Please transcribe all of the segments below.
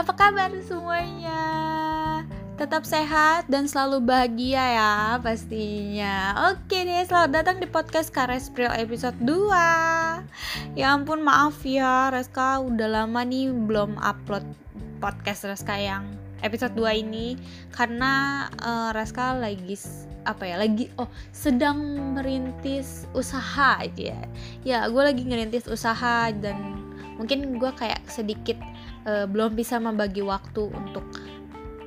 Apa kabar semuanya? Tetap sehat dan selalu bahagia ya pastinya. Oke deh, selamat datang di podcast Karespril episode 2 Ya ampun maaf ya, Reska udah lama nih belum upload podcast Reska yang episode 2 ini. Karena uh, Reska lagi apa ya lagi oh sedang merintis usaha aja. Ya ya gue lagi ngerintis usaha dan mungkin gue kayak sedikit uh, belum bisa membagi waktu untuk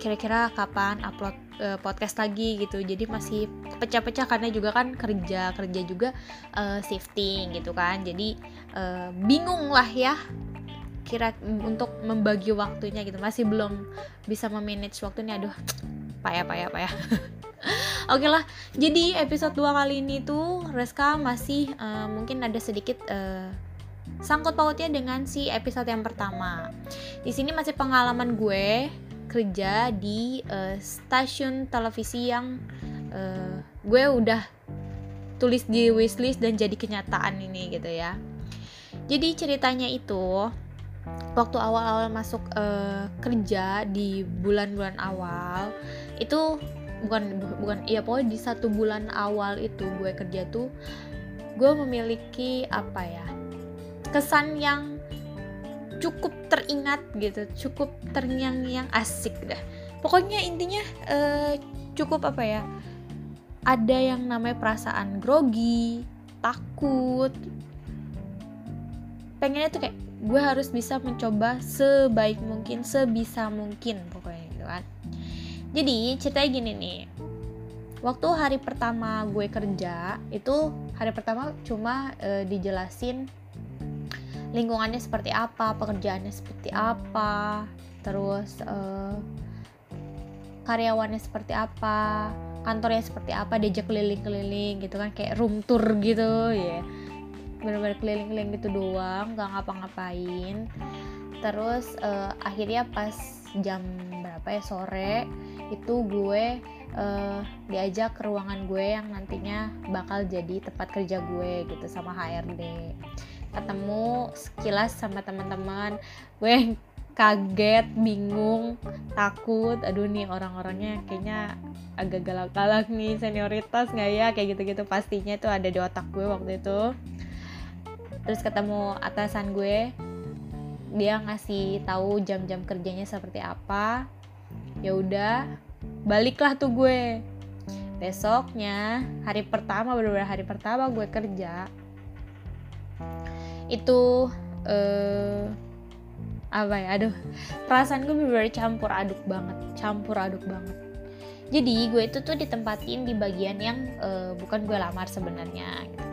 kira-kira kapan upload uh, podcast lagi gitu. Jadi masih pecah-pecah karena juga kan kerja kerja juga uh, shifting gitu kan. Jadi uh, bingung lah ya kira untuk membagi waktunya gitu. Masih belum bisa memanage waktunya. Aduh payah payah payah. Oke okay lah, jadi episode 2 kali ini tuh Reska masih uh, mungkin ada sedikit uh, sangkut pautnya dengan si episode yang pertama. Di sini masih pengalaman gue kerja di uh, stasiun televisi yang uh, gue udah tulis di wishlist dan jadi kenyataan ini gitu ya. Jadi ceritanya itu waktu awal-awal masuk uh, kerja di bulan-bulan awal itu bukan bukan iya pokoknya di satu bulan awal itu gue kerja tuh gue memiliki apa ya kesan yang cukup teringat gitu cukup terngiang-ngiang asik dah. Pokoknya intinya uh, cukup apa ya ada yang namanya perasaan grogi takut. Pengennya tuh kayak gue harus bisa mencoba sebaik mungkin sebisa mungkin pokoknya gitu kan. Jadi ceritanya gini nih. Waktu hari pertama gue kerja itu hari pertama cuma uh, dijelasin lingkungannya seperti apa pekerjaannya seperti apa terus uh, karyawannya seperti apa kantornya seperti apa diajak keliling-keliling gitu kan kayak room tour gitu ya yeah. bener-bener keliling-keliling gitu doang gak ngapa-ngapain terus uh, akhirnya pas jam berapa ya sore itu gue uh, diajak ke ruangan gue yang nantinya bakal jadi tempat kerja gue gitu sama HRD ketemu sekilas sama teman-teman. Gue kaget bingung takut. Aduh nih orang-orangnya kayaknya agak galak-galak nih. Senioritas nggak ya? Kayak gitu-gitu. Pastinya tuh ada di otak gue waktu itu. Terus ketemu atasan gue. Dia ngasih tahu jam-jam kerjanya seperti apa. Ya udah baliklah tuh gue. Besoknya hari pertama bener-bener hari pertama gue kerja itu uh, apa ya aduh perasaan gue bener campur aduk banget campur aduk banget jadi gue itu tuh ditempatin di bagian yang uh, bukan gue lamar sebenarnya gitu.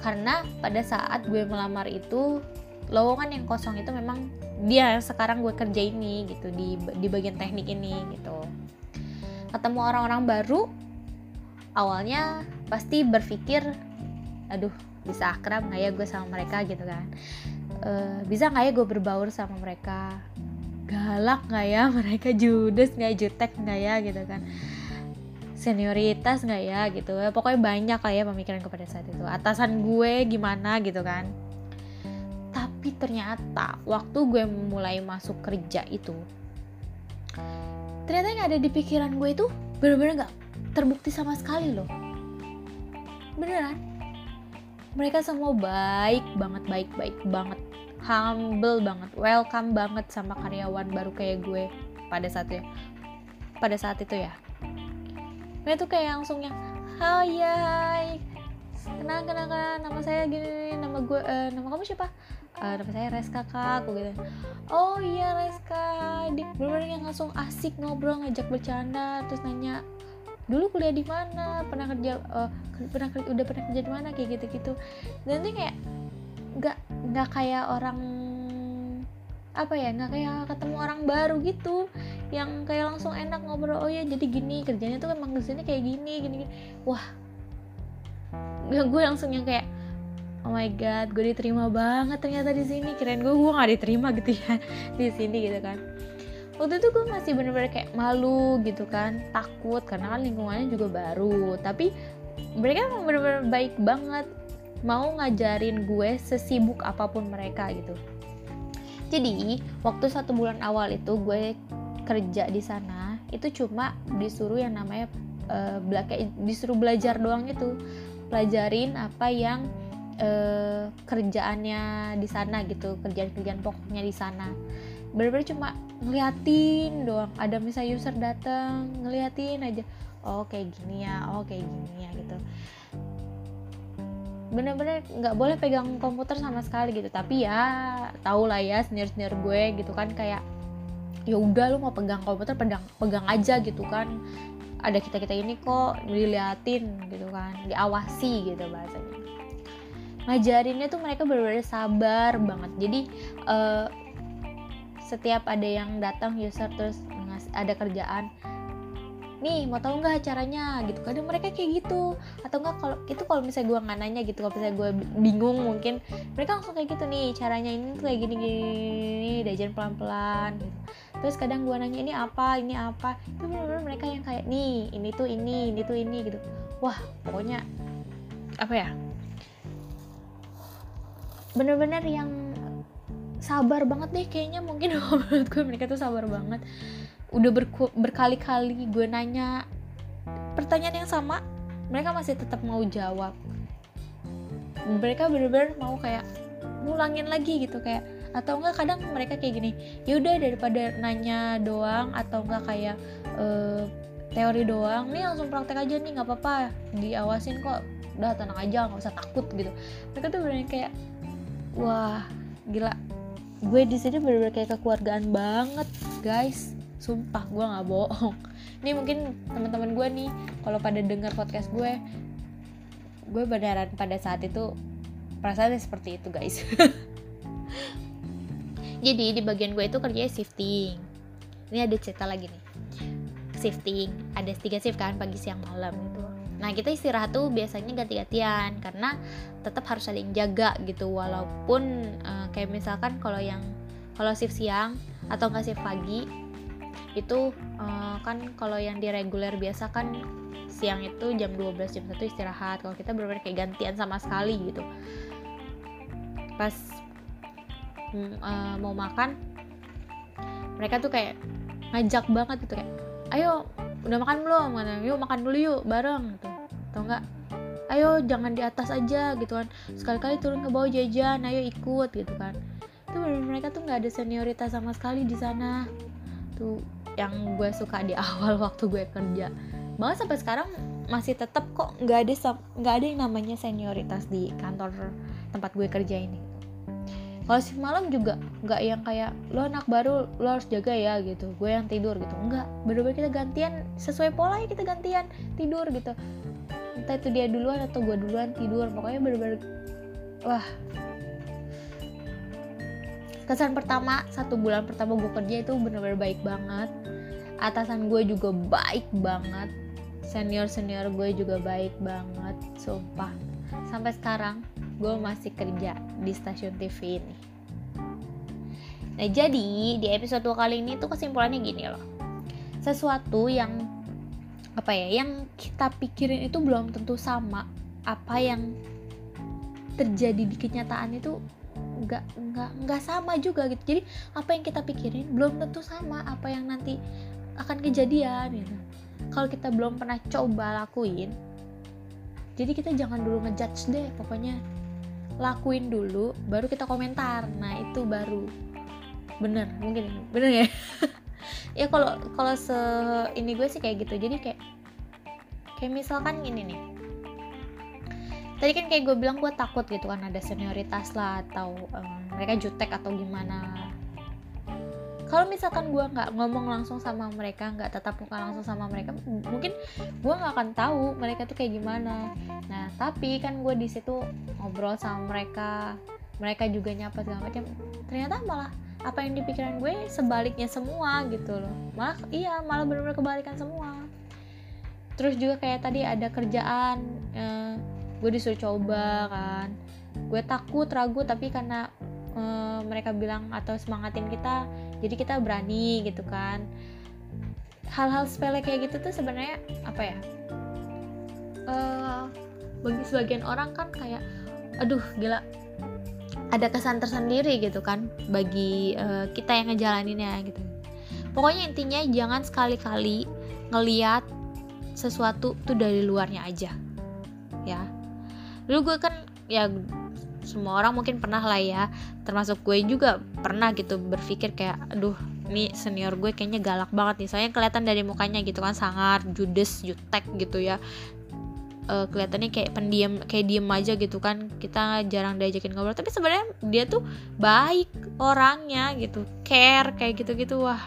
karena pada saat gue melamar itu lowongan yang kosong itu memang dia yang sekarang gue kerja ini gitu di di bagian teknik ini gitu ketemu orang-orang baru awalnya pasti berpikir aduh bisa akrab nggak ya gue sama mereka gitu kan. Uh, bisa nggak ya gue berbaur sama mereka? Galak nggak ya? Mereka judes nggak jutek nggak ya? Gitu kan. Senioritas nggak ya? Gitu pokoknya banyak lah ya pemikiran pada saat itu. Atasan gue gimana? Gitu kan. Tapi ternyata waktu gue mulai masuk kerja itu ternyata yang ada di pikiran gue itu bener-bener gak terbukti sama sekali loh. Beneran mereka semua baik banget baik baik banget. Humble banget welcome banget sama karyawan baru kayak gue pada saat itu pada saat itu ya. Mereka tuh kayak langsung yang hai hai. Kenal kenal kenal. Nama saya gini nama gue uh, nama kamu siapa? Uh, nama saya Reska kak aku gitu. Oh iya Reska. Di bener yang langsung asik ngobrol ngajak bercanda terus nanya dulu kuliah di mana pernah kerja uh, pernah udah pernah kerja di mana kayak gitu gitu dan itu kayak nggak nggak kayak orang apa ya nggak kayak ketemu orang baru gitu yang kayak langsung enak ngobrol oh ya jadi gini kerjanya tuh emang ke sini kayak gini gini, gini. wah. Gue langsung yang kayak oh my god gue diterima banget ternyata di sini keren gue gue nggak diterima gitu ya di sini gitu kan waktu itu gue masih bener-bener kayak malu gitu kan takut karena kan lingkungannya juga baru. Tapi mereka emang bener-bener baik banget mau ngajarin gue sesibuk apa pun mereka gitu. Jadi waktu satu bulan awal itu gue kerja di sana itu cuma disuruh yang namanya uh, disuruh belajar doang itu. Pelajarin apa yang uh, kerjaannya di sana gitu kerjaan-kerjaan pokoknya di sana bener-bener cuma ngeliatin doang. Ada misalnya user datang ngeliatin aja. Oh kayak gini ya oh kayak gini ya gitu. Bener-bener nggak boleh pegang komputer sama sekali gitu. Tapi ya tau lah ya senior senior gue gitu kan kayak ya udah lu mau pegang komputer pegang pegang aja gitu kan. Ada kita kita ini kok diliatin gitu kan. Diawasi gitu bahasanya. Ngajarinnya tuh mereka bener-bener sabar banget. Jadi uh, setiap ada yang datang user terus ada kerjaan nih mau tahu nggak caranya? Gitu. Kadang mereka kayak gitu. Atau enggak kalau itu kalau misalnya gue nggak nanya gitu kalau misalnya gue bingung mungkin mereka langsung kayak gitu nih caranya ini tuh kayak gini gini diajarin pelan pelan gitu. Terus kadang gue nanya ini apa ini apa? Itu benar-benar mereka yang kayak nih ini tuh ini ini tuh ini gitu. Wah pokoknya apa ya bener-bener yang sabar banget deh kayaknya mungkin menurut gue mereka tuh sabar banget. Udah berkali-kali gue nanya pertanyaan yang sama mereka masih tetap mau jawab. Mereka bener-bener mau kayak ngulangin lagi gitu kayak atau enggak kadang mereka kayak gini yaudah daripada nanya doang atau enggak kayak uh, teori doang nih langsung praktek aja nih nggak apa-apa diawasin kok udah tenang aja nggak usah takut gitu. Mereka tuh bener kayak wah gila gue di sini bener-bener kayak kekeluargaan banget guys. Sumpah gue nggak bohong. Ini mungkin teman-teman gue nih kalau pada dengar podcast gue gue beneran pada saat itu perasaannya seperti itu guys. Jadi di bagian gue itu kerjanya shifting. Ini ada cerita lagi nih. Shifting ada tiga shift kan pagi siang malam gitu nah kita istirahat tuh biasanya ganti-gantian karena tetap harus yang jaga gitu. Walaupun uh, kayak misalkan kalau yang kalau shift siang atau nggak shift pagi itu uh, kan kalau yang di reguler biasa kan siang itu jam 12 jam 1 istirahat. Kalau kita benar-benar kayak gantian sama sekali gitu. Pas uh, mau makan mereka tuh kayak ngajak banget gitu kayak ayo udah makan belum? Yuk makan dulu yuk bareng gitu atau enggak ayo jangan di atas aja gitu kan. Sekali-kali turun ke bawah jajan ayo ikut gitu kan. Itu mereka tuh nggak ada senioritas sama sekali di sana. Tuh yang gue suka di awal waktu gue kerja. Bahkan sampai sekarang masih tetap kok nggak ada nggak ada yang namanya senioritas di kantor tempat gue kerja ini. Kalau shift malam juga nggak yang kayak lo anak baru lo harus jaga ya gitu. Gue yang tidur gitu. Enggak bener-bener kita gantian sesuai pola ya kita gantian tidur gitu entah itu dia duluan atau gue duluan tidur. Pokoknya bener-bener wah. Kesan pertama satu bulan pertama gue kerja itu bener-bener baik banget. Atasan gue juga baik banget. Senior senior gue juga baik banget sumpah. Sampai sekarang gue masih kerja di stasiun TV ini. Nah jadi di episode kali ini tuh kesimpulannya gini loh. Sesuatu yang apa ya yang kita pikirin itu belum tentu sama. Apa yang terjadi di kenyataan itu nggak nggak nggak sama juga gitu. Jadi apa yang kita pikirin belum tentu sama apa yang nanti akan kejadian gitu. Kalau kita belum pernah coba lakuin jadi kita jangan dulu ngejudge deh pokoknya lakuin dulu baru kita komentar. Nah itu baru. Bener mungkin. Bener ya ya kalau kalau se ini gue sih kayak gitu. Jadi kayak kayak misalkan gini nih. Tadi kan kayak gue bilang gue takut gitu kan ada senioritas lah atau um, mereka jutek atau gimana. Kalau misalkan gue nggak ngomong langsung sama mereka nggak tetap muka langsung sama mereka mungkin gue nggak akan tahu mereka tuh kayak gimana. Nah tapi kan gue di situ ngobrol sama mereka mereka juga nyapa segala macam. Ternyata malah apa yang dipikiran gue sebaliknya semua gitu loh. Malah iya malah benar-benar kebalikan semua. Terus juga kayak tadi ada kerjaan eh, gue disuruh coba kan. Gue takut ragu tapi karena uh, mereka bilang atau semangatin kita jadi kita berani gitu kan. Hal-hal sepele kayak gitu tuh sebenarnya apa ya? Uh, bagi sebagian orang kan kayak aduh gila ada kesan tersendiri gitu kan bagi uh, kita yang ngejalaninnya gitu. Pokoknya intinya jangan sekali-kali ngeliat sesuatu tuh dari luarnya aja ya. Dulu gue kan ya semua orang mungkin pernah lah ya termasuk gue juga pernah gitu berpikir kayak aduh ini senior gue kayaknya galak banget nih. Soalnya kelihatan dari mukanya gitu kan sangat judes jutek gitu ya uh, kelihatannya kayak pendiam kayak diem aja gitu kan. Kita jarang diajakin ngobrol. Tapi sebenarnya dia tuh baik orangnya gitu. Care kayak gitu-gitu. Wah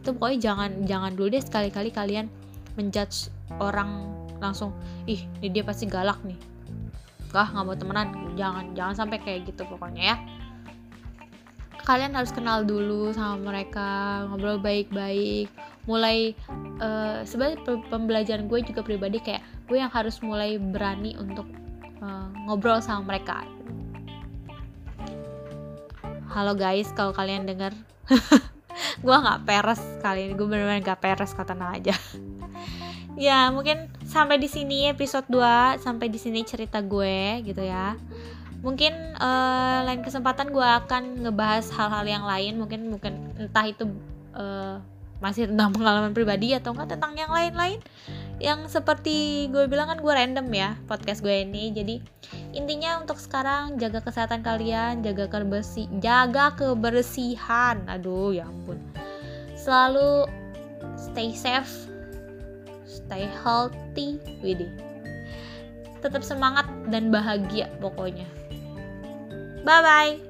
itu pokoknya jangan jangan dulu deh sekali-kali kalian menjudge orang langsung ih ini dia pasti galak nih. Gak nggak mau temenan. Jangan jangan sampai kayak gitu pokoknya ya. Kalian harus kenal dulu sama mereka ngobrol baik-baik. Mulai uh, sebenarnya pembelajaran gue juga pribadi kayak gue yang harus mulai berani untuk uh, ngobrol sama mereka. Halo guys kalau kalian dengar gue nggak peres kali ini. Gue bener-bener gak peres kata aja. Ya mungkin sampai di sini episode 2 sampai di sini cerita gue gitu ya. Mungkin uh, lain kesempatan gue akan ngebahas hal-hal yang lain. Mungkin mungkin entah itu uh, masih tentang pengalaman pribadi atau enggak tentang yang lain-lain yang seperti gue bilang kan gue random ya podcast gue ini. Jadi intinya untuk sekarang jaga kesehatan kalian jaga kebersih jaga kebersihan. Aduh ya ampun. Selalu stay safe stay healthy Widih tetap semangat dan bahagia pokoknya. Bye bye